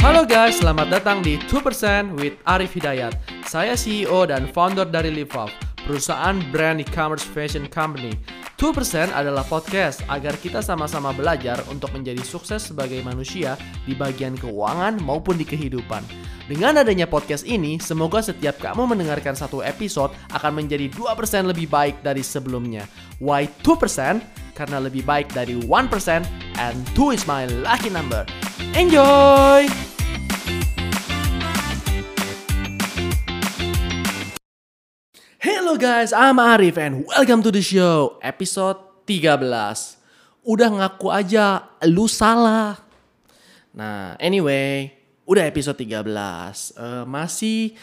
Halo guys, selamat datang di 2% with Arif Hidayat. Saya CEO dan founder dari LiveUp, perusahaan brand e-commerce fashion company. 2% adalah podcast agar kita sama-sama belajar untuk menjadi sukses sebagai manusia di bagian keuangan maupun di kehidupan. Dengan adanya podcast ini, semoga setiap kamu mendengarkan satu episode akan menjadi 2% lebih baik dari sebelumnya. Why 2%? Karena lebih baik dari 1% and 2 is my lucky number. Enjoy! Hello guys, I'm Arif and welcome to the show Episode 13 Udah ngaku aja, lu salah. Nah anyway, udah episode 13 Eh, Masih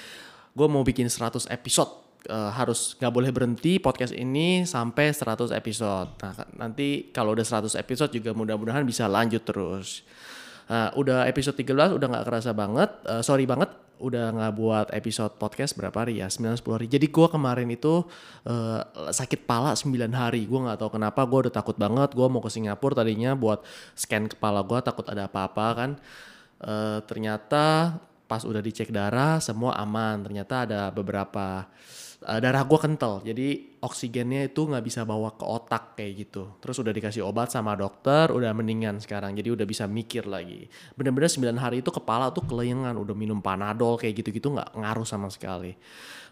gue mau bikin 100 episode. Eh, Harus gak boleh berhenti podcast ini sampai 100 episode. Nah nanti kalau udah 100 episode juga mudah-mudahan bisa lanjut terus Nah, udah episode 13 udah nggak kerasa banget. Eh, sorry banget udah nggak buat episode podcast berapa hari ya? 9 10 hari. Jadi gua kemarin itu eh, sakit pala 9 hari. Gua nggak tahu kenapa gua udah takut banget. Gua mau ke Singapura tadinya buat scan kepala gua takut ada apa-apa kan. Eh, ternyata pas udah dicek darah semua aman. Ternyata ada beberapa eh, darah gua kental. Jadi oksigennya itu nggak bisa bawa ke otak kayak gitu. Terus udah dikasih obat sama dokter, udah mendingan sekarang. Jadi udah bisa mikir lagi. Bener-bener 9 hari itu kepala tuh kelayangan, udah minum panadol kayak gitu-gitu nggak ngaruh sama sekali.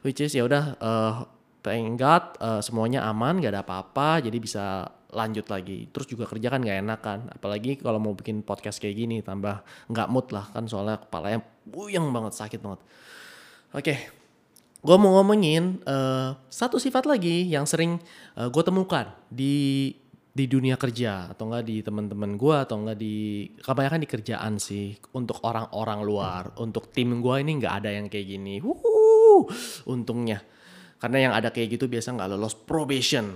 Which is ya udah eh, thank God eh, semuanya aman, gak ada apa-apa, jadi bisa lanjut lagi. Terus juga kerja kan gak enak kan, apalagi kalau mau bikin podcast kayak gini tambah nggak mood lah kan soalnya kepalanya buyang banget, sakit banget. Oke, gue mau ngomongin eh, satu sifat lagi yang sering gue temukan di di dunia kerja atau enggak di teman-teman gue atau enggak di kebanyakan di kerjaan sih untuk orang-orang luar. Untuk tim gue ini nggak ada yang kayak gini. Wuhu, untungnya. Karena yang ada kayak gitu biasa nggak lolos probation.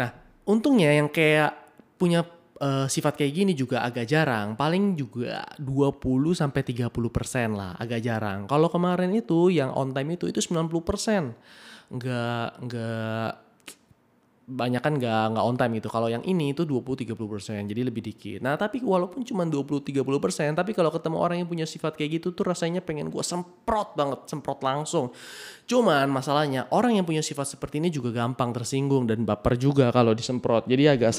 Nah untungnya yang kayak punya eh, sifat kayak gini juga agak jarang. Paling juga 20 sampai 30 persen lah agak jarang. Kalau kemarin itu yang on time itu itu 90 persen. Nggak nggak banyak kan nggak nggak on time gitu. Kalau yang ini itu 20-30 persen, jadi lebih dikit. Nah tapi walaupun cuma 20-30 persen, tapi kalau ketemu orang yang punya sifat kayak gitu tuh rasanya pengen gue semprot banget, semprot langsung. Cuman masalahnya orang yang punya sifat seperti ini juga gampang tersinggung dan baper juga kalau disemprot. Jadi agak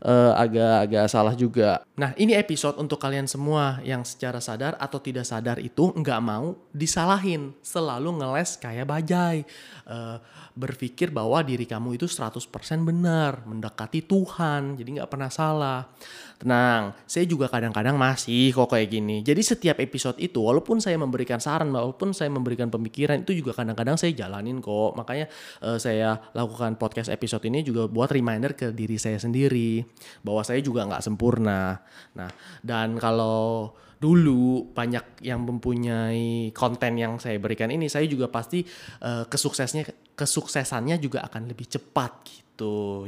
eh, agak agak salah juga. Nah ini episode untuk kalian semua yang secara sadar atau tidak sadar itu nggak mau disalahin, selalu ngeles kayak bajai. Eh, berpikir bahwa diri kamu itu 100% benar, mendekati Tuhan, jadi nggak pernah salah. Tenang, saya juga kadang-kadang masih kok kayak gini. Jadi setiap episode itu, walaupun saya memberikan saran, walaupun saya memberikan pemikiran, itu juga kadang-kadang saya jalanin kok. Makanya eh, saya lakukan podcast episode ini juga buat reminder ke diri saya sendiri, bahwa saya juga nggak sempurna. Nah, dan kalau dulu banyak yang mempunyai konten yang saya berikan ini saya juga pasti eh, kesuksesnya kesuksesannya juga akan lebih cepat gitu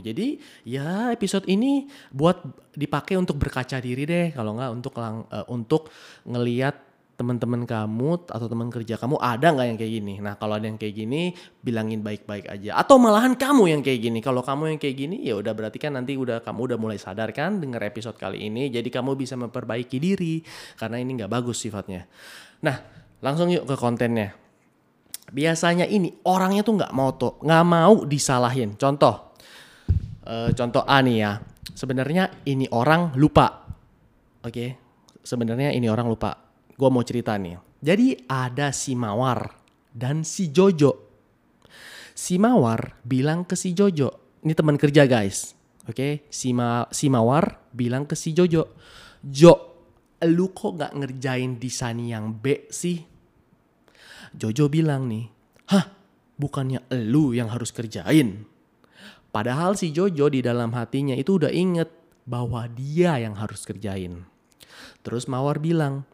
jadi ya episode ini buat dipakai untuk berkaca diri deh. Kalau nggak untuk lang- eh, untuk ngeliat teman-teman kamu atau teman kerja kamu ada nggak yang kayak gini? Nah kalau ada yang kayak gini bilangin baik-baik aja. Atau malahan kamu yang kayak gini. Kalau kamu yang kayak gini ya udah berarti kan nanti udah kamu udah mulai sadar kan denger episode kali ini. Jadi kamu bisa memperbaiki diri karena ini nggak bagus sifatnya. Nah langsung yuk ke kontennya. Biasanya ini orangnya tuh nggak mau tuh nggak mau disalahin. Contoh eh, contoh A nih ya. Sebenarnya ini orang lupa. Oke? Sebenarnya ini orang lupa. Gue mau cerita nih. Jadi ada si Mawar dan si Jojo. Si Mawar bilang ke si Jojo. Ini teman kerja guys. Oke? Si, Ma- si Mawar bilang ke si Jojo Jo lu kok nggak ngerjain desain yang B sih? Jojo bilang nih, hah bukannya elu yang harus kerjain. Padahal si Jojo di dalam hatinya itu udah inget bahwa dia yang harus kerjain. Terus Mawar bilang,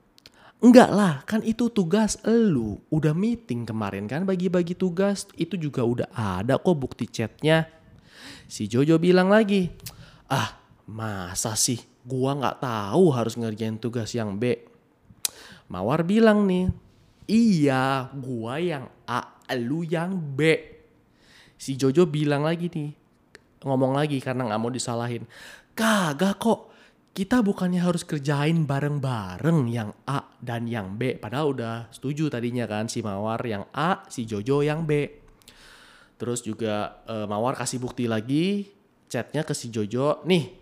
enggak lah kan itu tugas elu. Udah meeting kemarin kan bagi-bagi tugas itu juga udah ada kok bukti chatnya. Si Jojo bilang lagi, ah masa sih gua nggak tahu harus ngerjain tugas yang B. Mawar bilang nih, iya gua yang A, lu yang B. Si Jojo bilang lagi nih, ngomong lagi karena nggak mau disalahin. Kagak kok, kita bukannya harus kerjain bareng-bareng yang A dan yang B. Padahal udah setuju tadinya kan si Mawar yang A, si Jojo yang B. Terus juga uh, Mawar kasih bukti lagi chatnya ke si Jojo. Nih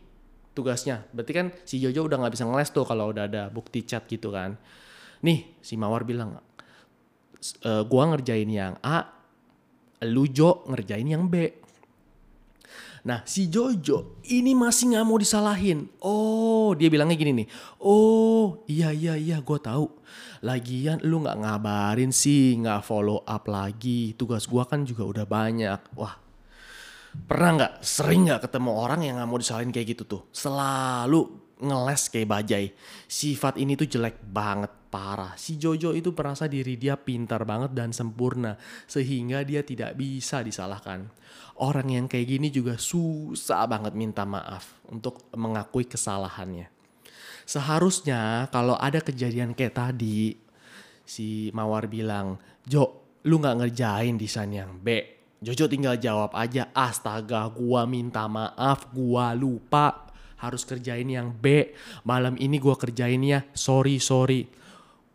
tugasnya. Berarti kan si Jojo udah nggak bisa ngeles tuh kalau udah ada bukti chat gitu kan. Nih si Mawar bilang, e, gua ngerjain yang A, lu Jo ngerjain yang B. Nah si Jojo ini masih nggak mau disalahin. Oh dia bilangnya gini nih. Oh iya iya iya gue tahu. Lagian lu nggak ngabarin sih, nggak follow up lagi. Tugas gue kan juga udah banyak. Wah pernah nggak sering nggak ketemu orang yang nggak mau disalahin kayak gitu tuh. Selalu ngeles kayak bajai. Sifat ini tuh jelek banget parah. Si Jojo itu merasa diri dia pintar banget dan sempurna sehingga dia tidak bisa disalahkan orang yang kayak gini juga susah banget minta maaf untuk mengakui kesalahannya. Seharusnya kalau ada kejadian kayak tadi, si Mawar bilang, Jo, lu gak ngerjain desain yang B. Jojo tinggal jawab aja, astaga gua minta maaf, gua lupa harus kerjain yang B. Malam ini gua kerjainnya, sorry, sorry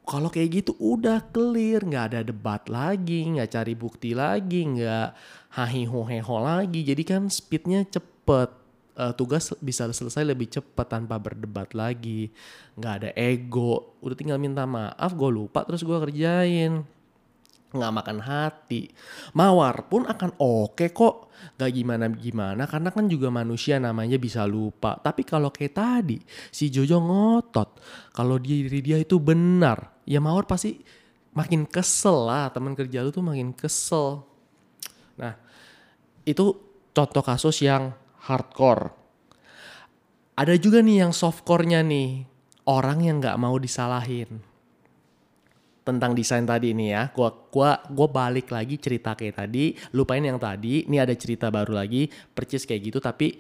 kalau kayak gitu udah clear, nggak ada debat lagi, nggak cari bukti lagi, nggak hahi heho lagi. Jadi kan speednya cepet, uh, tugas bisa selesai lebih cepat tanpa berdebat lagi, nggak ada ego. Udah tinggal minta maaf, gue lupa terus gue kerjain nggak makan hati. Mawar pun akan oke okay kok. Gak gimana-gimana karena kan juga manusia namanya bisa lupa. Tapi kalau kayak tadi si Jojo ngotot kalau diri dia itu benar. Ya Mawar pasti makin kesel lah teman kerja lu tuh makin kesel. Nah itu contoh kasus yang hardcore. Ada juga nih yang softcore-nya nih. Orang yang gak mau disalahin tentang desain tadi ini ya. Gua gua gua balik lagi cerita kayak tadi, lupain yang tadi. Ini ada cerita baru lagi, percis kayak gitu tapi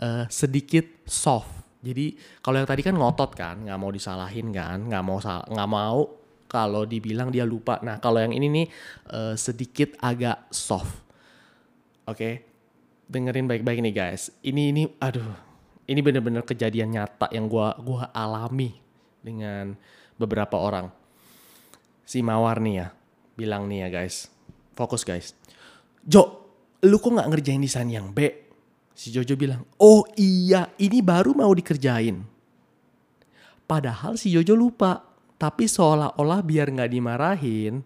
uh, sedikit soft. Jadi kalau yang tadi kan ngotot kan, nggak mau disalahin kan, nggak mau nggak mau kalau dibilang dia lupa. Nah kalau yang ini nih uh, sedikit agak soft. Oke, okay? dengerin baik-baik nih guys. Ini ini, aduh, ini bener-bener kejadian nyata yang gua gua alami dengan beberapa orang si Mawar nih ya bilang nih ya guys. Fokus guys. Jo lu kok nggak ngerjain desain yang B? Si Jojo bilang oh iya ini baru mau dikerjain. Padahal si Jojo lupa tapi seolah-olah biar nggak dimarahin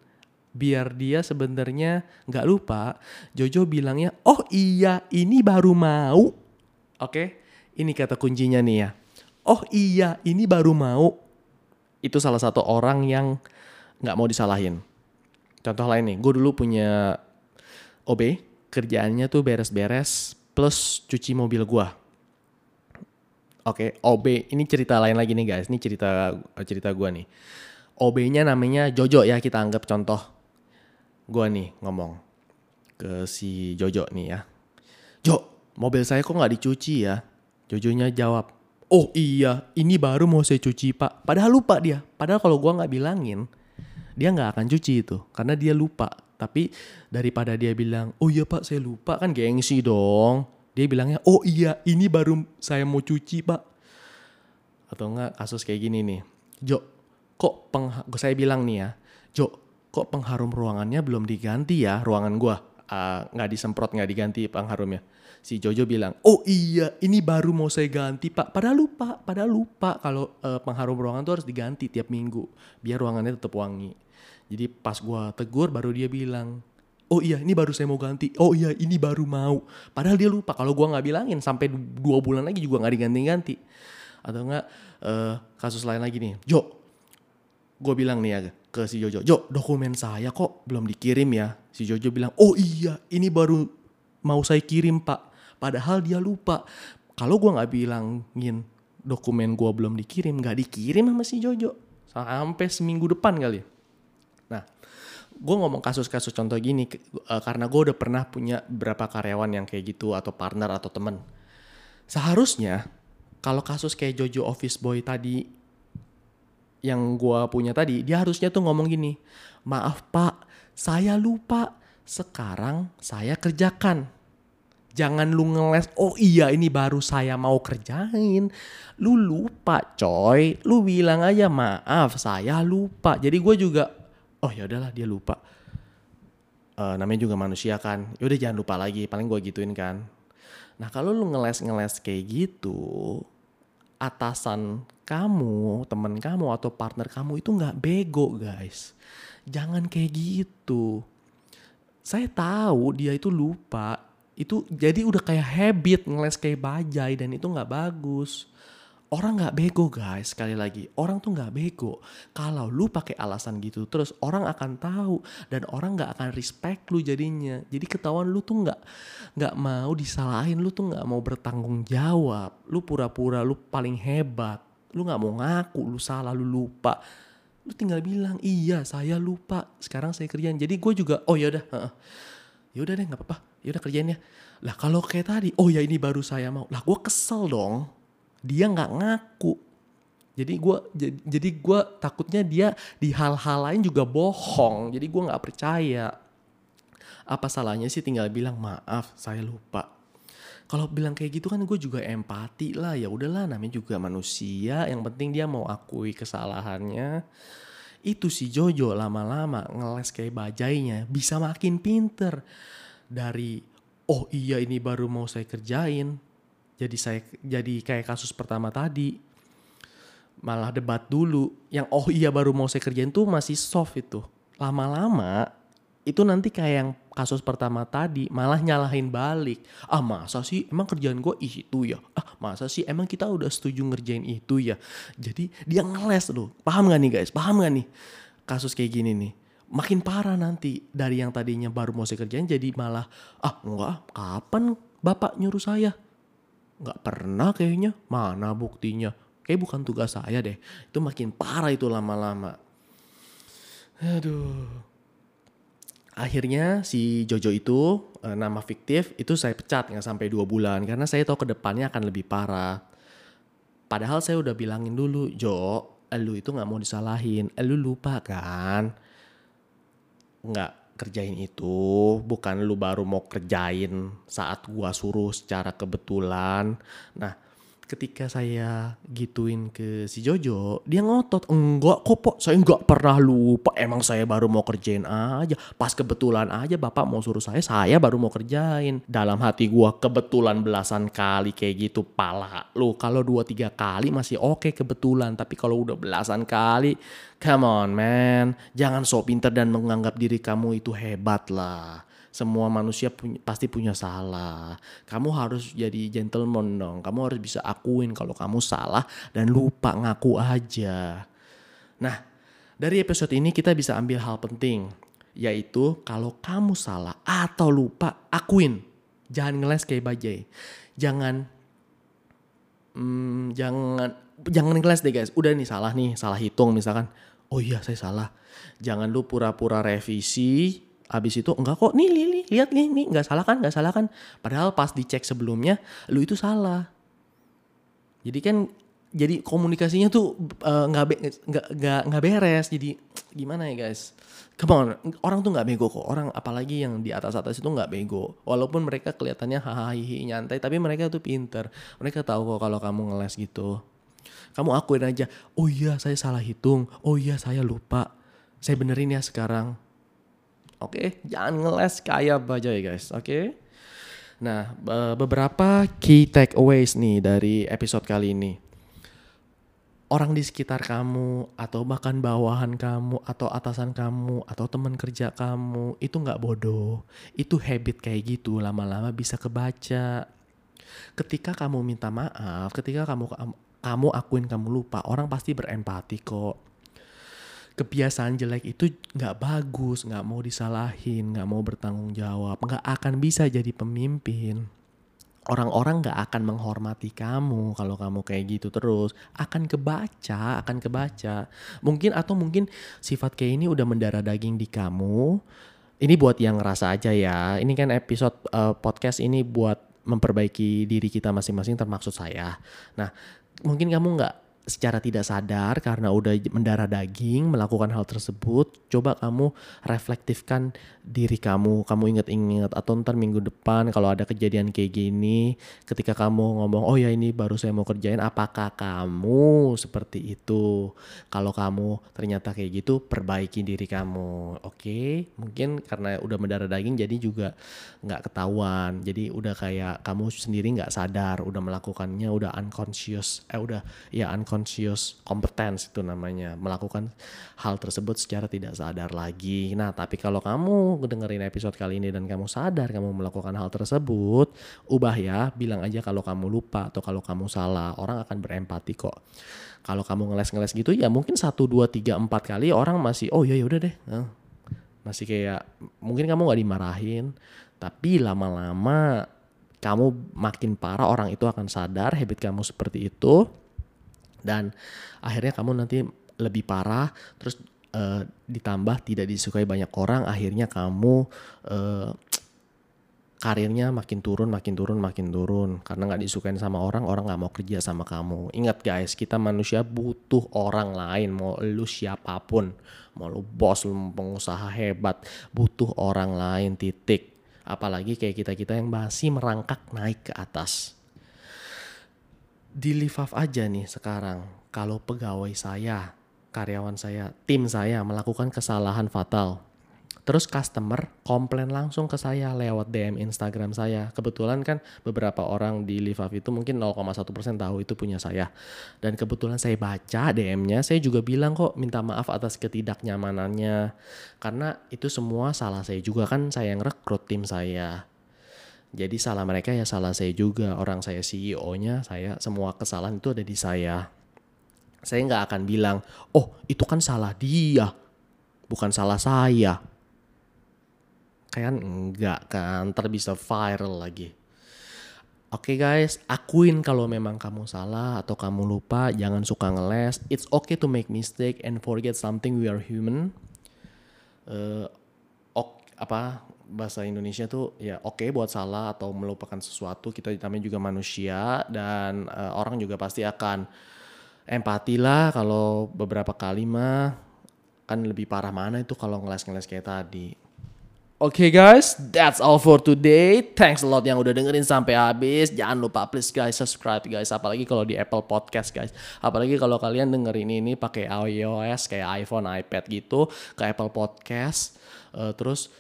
biar dia sebenarnya nggak lupa Jojo bilangnya oh iya ini baru mau. Oke ini kata kuncinya nih ya. Oh iya ini baru mau. Itu salah satu orang yang nggak mau disalahin. Contoh lain nih, gue dulu punya OB, kerjaannya tuh beres-beres plus cuci mobil gue. Oke, okay, OB ini cerita lain lagi nih guys, ini cerita cerita gue nih. OB-nya namanya Jojo ya kita anggap contoh. Gue nih ngomong ke si Jojo nih ya. Jo, mobil saya kok nggak dicuci ya? Jojonya jawab, oh iya, ini baru mau saya cuci pak. Padahal lupa dia. Padahal kalau gue nggak bilangin, dia nggak akan cuci itu karena dia lupa. Tapi daripada dia bilang oh iya pak saya lupa kan gengsi dong. Dia bilangnya oh iya ini baru saya mau cuci pak. Atau enggak kasus kayak gini nih. Jo kok peng saya bilang nih ya Jo kok pengharum ruangannya belum diganti ya ruangan gua uh, nggak disemprot nggak diganti pengharumnya si Jojo bilang, oh iya ini baru mau saya ganti pak. Padahal lupa, padahal lupa kalau uh, pengharum ruangan tuh harus diganti tiap minggu biar ruangannya tetap wangi. Jadi pas gua tegur baru dia bilang, oh iya ini baru saya mau ganti. Oh iya ini baru mau. Padahal dia lupa kalau gua nggak bilangin sampai dua bulan lagi juga nggak diganti-ganti. Atau enggak uh, kasus lain lagi nih, Jo, gue bilang nih ya ke si Jojo, Jo dokumen saya kok belum dikirim ya. Si Jojo bilang, oh iya ini baru mau saya kirim pak. Padahal dia lupa. Kalau gue nggak bilangin dokumen gue belum dikirim, nggak dikirim sama si Jojo. Sampai seminggu depan kali. Nah, gue ngomong kasus-kasus contoh gini uh, karena gue udah pernah punya beberapa karyawan yang kayak gitu atau partner atau temen. Seharusnya kalau kasus kayak Jojo Office Boy tadi yang gue punya tadi, dia harusnya tuh ngomong gini, maaf pak, saya lupa, sekarang saya kerjakan Jangan lu ngeles, oh iya ini baru saya mau kerjain. Lu lupa coy, lu bilang aja maaf saya lupa. Jadi gue juga, oh ya udahlah dia lupa. Eh, namanya juga manusia kan, yaudah jangan lupa lagi, paling gue gituin kan. Nah kalau lu ngeles-ngeles kayak gitu, atasan kamu, temen kamu atau partner kamu itu nggak bego guys. Jangan kayak gitu. Saya tahu dia itu lupa, itu jadi udah kayak habit ngeles kayak bajai dan itu nggak bagus orang nggak bego guys sekali lagi. Orang tuh nggak bego. Kalau lu pakai alasan gitu terus orang akan tahu dan orang nggak akan respect lu jadinya. Jadi ketahuan lu tuh nggak nggak mau disalahin lu tuh nggak mau bertanggung jawab. Lu pura-pura lu paling hebat. Lu nggak mau ngaku lu salah lu lupa. Lu tinggal bilang iya saya lupa. Sekarang saya kerjaan jadi gue juga oh ya udah ya udah deh nggak apa-apa ya udah ya. Lah kalau kayak tadi oh ya ini baru saya mau. Lah gue kesel dong dia nggak ngaku. Jadi gue jadi, gue takutnya dia di hal-hal lain juga bohong. Jadi gue nggak percaya. Apa salahnya sih tinggal bilang maaf saya lupa. Kalau bilang kayak gitu kan gue juga empati lah. Ya udahlah namanya juga manusia. Yang penting dia mau akui kesalahannya. Itu si Jojo lama-lama ngeles kayak bajainya. Bisa makin pinter. Dari oh iya ini baru mau saya kerjain jadi saya jadi kayak kasus pertama tadi. Malah debat dulu. Yang oh iya baru mau saya kerjain tuh masih soft itu. Lama-lama itu nanti kayak yang kasus pertama tadi malah nyalahin balik. Ah masa sih? Emang kerjaan gue itu ya? Ah masa sih? Emang kita udah setuju ngerjain itu ya? Jadi dia ngeles loh. Paham gak nih guys? Paham gak nih kasus kayak gini nih? Makin parah nanti dari yang tadinya baru mau saya kerjain jadi malah ah enggak. Kapan bapak nyuruh saya nggak pernah kayaknya. Mana buktinya? Kayak bukan tugas saya deh. Itu makin parah itu lama-lama. Aduh. Akhirnya si Jojo itu uh, nama fiktif itu saya pecat nggak sampai dua bulan. Karena saya tahu ke depannya akan lebih parah. Padahal saya udah bilangin dulu Jo, lu itu nggak mau disalahin, lu lupa kan? Nggak kerjain itu, bukan lu baru mau kerjain saat gua suruh secara kebetulan. Nah ketika saya gituin ke si Jojo, dia ngotot, enggak kok pak, saya enggak pernah lupa, emang saya baru mau kerjain aja, pas kebetulan aja bapak mau suruh saya, saya baru mau kerjain. Dalam hati gua kebetulan belasan kali kayak gitu, pala. Lu kalau dua tiga kali masih oke okay, kebetulan, tapi kalau udah belasan kali, come on man, jangan sok pinter dan menganggap diri kamu itu hebat lah semua manusia punya, pasti punya salah. Kamu harus jadi gentleman dong. Kamu harus bisa akuin kalau kamu salah dan lupa ngaku aja. Nah, dari episode ini kita bisa ambil hal penting, yaitu kalau kamu salah atau lupa, akuin. Jangan ngeles kayak bajai. Jangan hmm, jangan jangan ngeles deh guys. Udah nih salah nih, salah hitung misalkan. Oh iya saya salah. Jangan lu pura-pura revisi Habis itu enggak kok nih Lili lihat nih nih nggak salah kan nggak salah kan? Padahal pas dicek sebelumnya lu itu salah. Jadi kan jadi komunikasinya tuh eh, nggak uh, nggak beres. Jadi gimana ya guys? Come on orang tuh nggak bego kok. Orang apalagi yang di atas atas itu nggak bego. Walaupun mereka kelihatannya hahaha nyantai tapi mereka tuh pinter. Mereka tahu kok kalau kamu ngeles gitu. Kamu akuin aja oh iya saya salah hitung. Oh iya saya lupa. Saya benerin ya sekarang Oke, okay? jangan ngeles kayak ya guys. Oke. Okay? Nah, beberapa key takeaways nih dari episode kali ini. Orang di sekitar kamu atau bahkan bawahan kamu atau atasan kamu atau teman kerja kamu itu nggak bodoh. Itu habit kayak gitu lama-lama bisa kebaca. Ketika kamu minta maaf, ketika kamu kamu akuin kamu lupa, orang pasti berempati kok kebiasaan jelek itu nggak bagus, nggak mau disalahin, nggak mau bertanggung jawab, nggak akan bisa jadi pemimpin. Orang-orang nggak akan menghormati kamu kalau kamu kayak gitu terus. Akan kebaca, akan kebaca. Mungkin atau mungkin sifat kayak ini udah mendarah daging di kamu. Ini buat yang ngerasa aja ya. Ini kan episode uh, podcast ini buat memperbaiki diri kita masing-masing termaksud saya. Nah, mungkin kamu nggak secara tidak sadar karena udah mendarah daging melakukan hal tersebut, coba kamu reflektifkan diri kamu, kamu inget-inget atau ntar minggu depan kalau ada kejadian kayak gini, ketika kamu ngomong, oh ya ini baru saya mau kerjain, apakah kamu seperti itu? Kalau kamu ternyata kayak gitu, perbaiki diri kamu, oke? Okay? Mungkin karena udah mendarah daging jadi juga nggak ketahuan, jadi udah kayak kamu sendiri nggak sadar, udah melakukannya, udah unconscious, eh udah ya unconscious competence itu namanya, melakukan hal tersebut secara tidak sadar lagi. Nah tapi kalau kamu dengerin episode kali ini dan kamu sadar kamu melakukan hal tersebut, ubah ya, bilang aja kalau kamu lupa atau kalau kamu salah, orang akan berempati kok. Kalau kamu ngeles-ngeles gitu ya mungkin satu dua tiga empat kali orang masih oh ya ya udah deh. Masih kayak mungkin kamu nggak dimarahin, tapi lama-lama kamu makin parah orang itu akan sadar habit kamu seperti itu dan akhirnya kamu nanti lebih parah terus uh, ditambah tidak disukai banyak orang akhirnya kamu uh, karirnya makin turun makin turun makin turun. Karena nggak disukain sama orang orang nggak mau kerja sama kamu. Ingat guys kita manusia butuh orang lain. Mau lu siapa pun mau lu bos lu pengusaha hebat butuh orang lain titik. Apalagi kayak kita kita yang masih merangkak naik ke atas di Livaf aja nih sekarang kalau pegawai saya karyawan saya, tim saya melakukan kesalahan fatal. Terus customer komplain langsung ke saya lewat DM Instagram saya. Kebetulan kan beberapa orang di Livaf itu mungkin 0,1% tahu itu punya saya. Dan kebetulan saya baca DM-nya, saya juga bilang kok minta maaf atas ketidaknyamanannya. Karena itu semua salah saya juga kan saya yang rekrut tim saya. Jadi salah mereka ya salah saya juga. Orang saya CEO-nya, saya semua kesalahan itu ada di saya saya nggak akan bilang, oh itu kan salah dia, bukan salah saya. Kan enggak kan, ntar bisa viral lagi. Oke okay guys, akuin kalau memang kamu salah atau kamu lupa, jangan suka ngeles. It's okay to make mistake and forget something. We are human. Uh, ok, apa bahasa Indonesia tuh ya oke okay buat salah atau melupakan sesuatu. Kita namanya juga manusia dan uh, orang juga pasti akan empati lah kalau beberapa kali mah kan lebih parah mana itu kalau ngeles-ngeles kayak tadi. Oke okay guys, that's all for today. Thanks a lot yang udah dengerin sampai habis. Jangan lupa please guys subscribe guys, apalagi kalau di Apple Podcast guys. Apalagi kalau kalian dengerin ini pakai iOS kayak iPhone, iPad gitu ke Apple Podcast. Uh, terus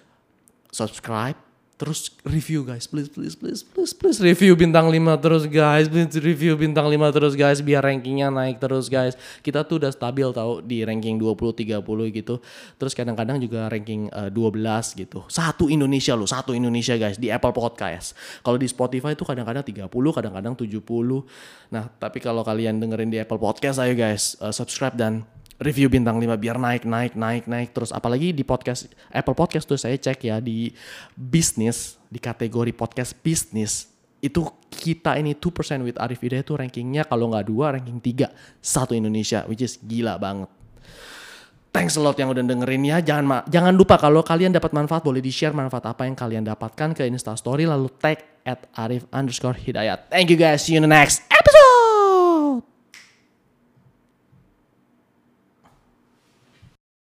subscribe terus review guys. Please please please please please review bintang 5 terus guys. Please review bintang 5 terus guys biar rankingnya naik terus guys. Kita tuh udah stabil tau di ranking 20 30 gitu. Terus kadang-kadang juga ranking uh, eh, 12 gitu. Satu Indonesia loh satu Indonesia guys di Apple Podcast. Kalau di Spotify itu kadang-kadang 30 kadang-kadang 70 nah tapi kalau kalian dengerin di Apple Podcast ayo guys uh, subscribe dan review bintang 5 biar naik naik naik naik terus apalagi di podcast Apple Podcast tuh saya cek ya di bisnis di kategori podcast bisnis itu kita ini 2% with Arif Hidayat itu rankingnya kalau nggak dua ranking tiga satu Indonesia which is gila banget Thanks a lot yang udah dengerin ya. Jangan jangan lupa kalau kalian dapat manfaat boleh di share manfaat apa yang kalian dapatkan ke Insta Story lalu tag at Arif underscore Hidayat. Thank you guys. See you in the next episode.